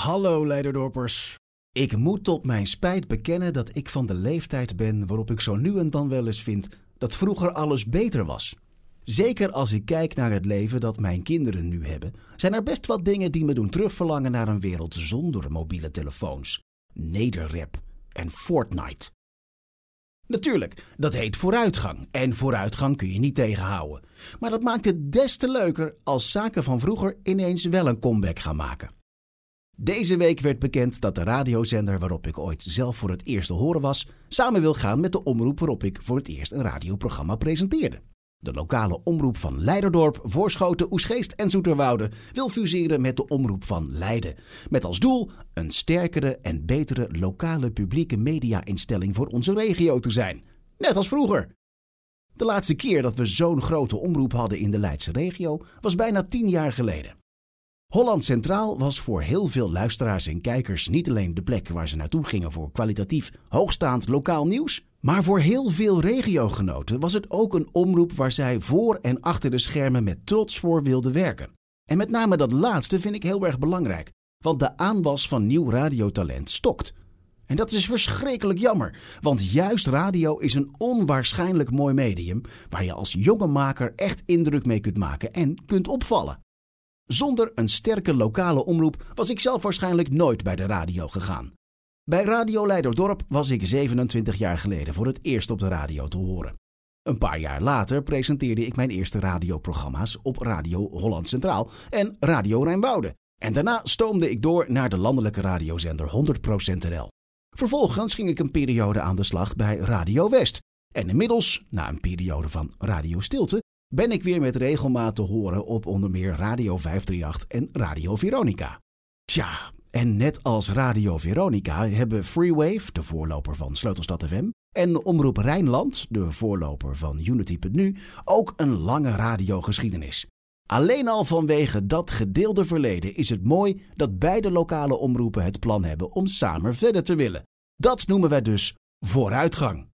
Hallo Leiderdorpers. Ik moet tot mijn spijt bekennen dat ik van de leeftijd ben waarop ik zo nu en dan wel eens vind dat vroeger alles beter was. Zeker als ik kijk naar het leven dat mijn kinderen nu hebben, zijn er best wat dingen die me doen terugverlangen naar een wereld zonder mobiele telefoons, nederrap en Fortnite. Natuurlijk, dat heet vooruitgang. En vooruitgang kun je niet tegenhouden. Maar dat maakt het des te leuker als zaken van vroeger ineens wel een comeback gaan maken. Deze week werd bekend dat de radiozender waarop ik ooit zelf voor het eerst te horen was, samen wil gaan met de omroep waarop ik voor het eerst een radioprogramma presenteerde. De lokale omroep van Leiderdorp, Voorschoten, Oesgeest en Zoeterwoude wil fuseren met de omroep van Leiden. Met als doel een sterkere en betere lokale publieke media-instelling voor onze regio te zijn. Net als vroeger. De laatste keer dat we zo'n grote omroep hadden in de Leidse regio was bijna tien jaar geleden. Holland Centraal was voor heel veel luisteraars en kijkers niet alleen de plek waar ze naartoe gingen voor kwalitatief hoogstaand lokaal nieuws, maar voor heel veel regiogenoten was het ook een omroep waar zij voor en achter de schermen met trots voor wilden werken. En met name dat laatste vind ik heel erg belangrijk, want de aanwas van nieuw radiotalent stokt. En dat is verschrikkelijk jammer, want juist radio is een onwaarschijnlijk mooi medium waar je als jonge maker echt indruk mee kunt maken en kunt opvallen. Zonder een sterke lokale omroep was ik zelf waarschijnlijk nooit bij de radio gegaan. Bij Radio Leiderdorp was ik 27 jaar geleden voor het eerst op de radio te horen. Een paar jaar later presenteerde ik mijn eerste radioprogramma's op Radio Holland Centraal en Radio Rijnwoude. En daarna stoomde ik door naar de landelijke radiozender 100% NL. Vervolgens ging ik een periode aan de slag bij Radio West. En inmiddels, na een periode van Radio Stilte, ben ik weer met regelmaat te horen op onder meer Radio 538 en Radio Veronica. Tja, en net als Radio Veronica hebben Freewave, de voorloper van Sleutelstad FM, en Omroep Rijnland, de voorloper van Unity.nu, ook een lange radiogeschiedenis. Alleen al vanwege dat gedeelde verleden is het mooi dat beide lokale omroepen het plan hebben om samen verder te willen. Dat noemen wij dus vooruitgang.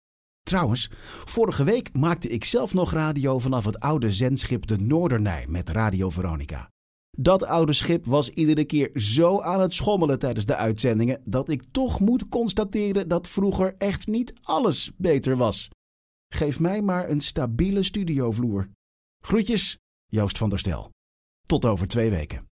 Trouwens, vorige week maakte ik zelf nog radio vanaf het oude zendschip de Noordernij met Radio Veronica. Dat oude schip was iedere keer zo aan het schommelen tijdens de uitzendingen dat ik toch moet constateren dat vroeger echt niet alles beter was. Geef mij maar een stabiele studiovloer. Groetjes, Joost van der Stel. Tot over twee weken.